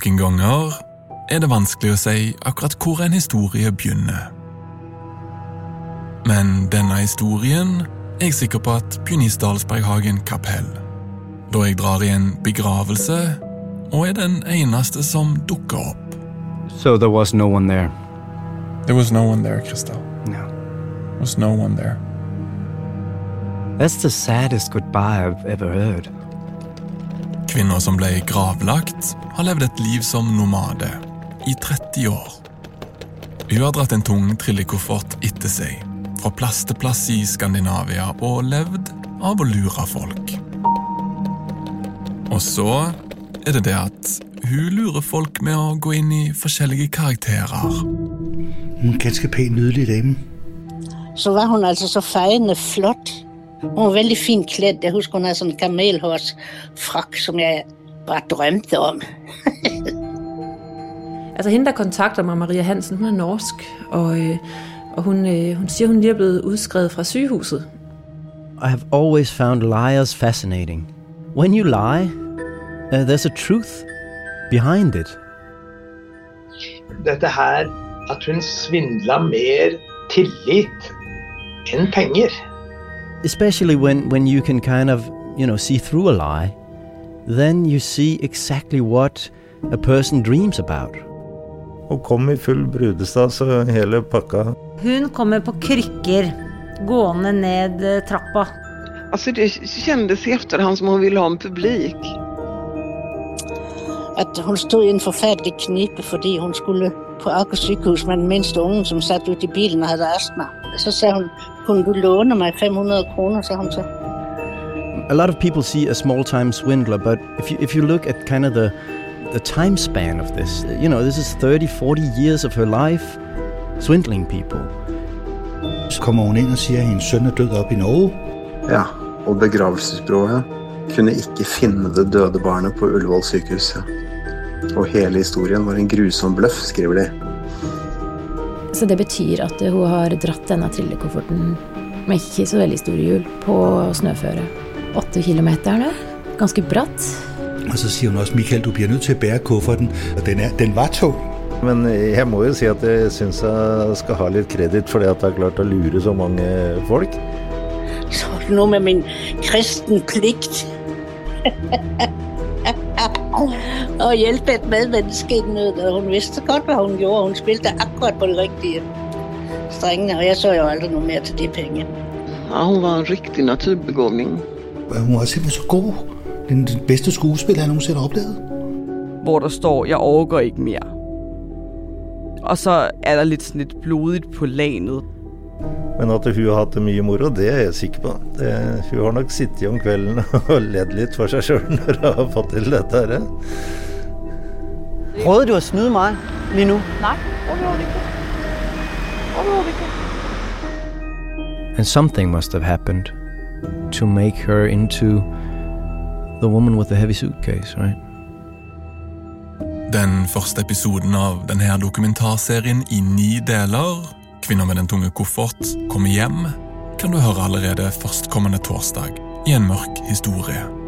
Noen ganger er det vanskelig å si akkurat hvor en historie begynner. Men denne historien er jeg sikker på at begynner i Stalsberghagen kapell. Da jeg drar i en begravelse og er den eneste som dukker opp. So there was no one there. There was no one there, Christel. No. There was no one there. That's the saddest goodbye I've ever heard. Kvinner som ble gravlagt, har levd et liv som nomade i 30 år. Hun har dratt en tung trillekoffert etter seg, fra plass til plass i Skandinavia, og levd av å lure folk. Og så er det det at hun lurer folk med å gå inn i forskjellige karakterer. Er ganske pen, nydelig dame. så var hun altså så feiende flott. Hun var veldig fint kledd. Jeg husker hun hadde sånn kamelhårsfrakk som jeg bare drømte om. Altså hende, der kontakter meg, Maria Hansen, hun er norsk, og, øh, og hun, øh, hun sier hun lige er blevet utskrevet fra sygehuset. I have always found liars fascinating. When you lie, uh, there's a truth behind it. Dette her at hun svindla mer tillit enn penger. Especially when, when you can kind of, you know, see through a lie, then you see exactly what a person dreams about. Hun kom i full brudestad, så hele pakka. Hun kommer på krykker gående ned eh, trappa. Altså, det kjentes i etterhånd som hun ville ha en publik. At hun stod i en forferdelig knipe fordi hun skulle på Aker sykehus med den minste ungen som satt ute i bilen og hadde astma. Så sa hun kunne du låne meg 500 kroner, sa hun så. A lot of people see a small time swindler, but if you, if you look at kind of the, the time span of this, you know, this is 30, 40 years of her life swindling people. Så kommer hun inn og sier at hendes sønn er død oppe i Norge. Ja, og begravelsesbyrået kunne ikke finne det døde barnet på Ullevål sykehus. Og hele historien var en grusom bløff, skriver de. Så det betyr at hun har dratt denne trillekofferten med ikke så veldig store hjul på snøføre. Åtte kilometer, det. Ganske bratt. Og så sier hun også Michael, du blir nødt til å bære kofferten. Og den, er, den var tung. Men jeg må jo si at jeg syns jeg skal ha litt kreditt for det at jeg har klart å lure så mange folk. Så noe med min kristen plikt. Å hjelpe et medmenneske i nød. Og hun visste godt hva hun gjorde. Hun spilte akkurat på de riktige strengene. Og jeg så jo aldri noe mer til de pengene. Ja, hun var en riktig naturbegåvning. Hun var simpelthen så god. Den, beste bedste skuespiller jeg noensinne har oplevet. hvor der står, jeg overgår ikke mer'. Og så er der litt sånn litt blodigt på lanet. Men at hun har hatt det mye moro, det er jeg sikker på. Det, hun har nok sittet om kvelden og ledd litt for seg sjøl når hun har fått til dette. her. Prøvde du å snu meg lige nå? Nei, overhodet ikke. Overhodet ikke. And something must have happened to make her into the woman with the heavy suitcase, right? Den første episoden av denne dokumentarserien i ni deler, 'Kvinner med den tunge koffert', kommer hjem, kan du høre allerede førstkommende torsdag i en mørk historie.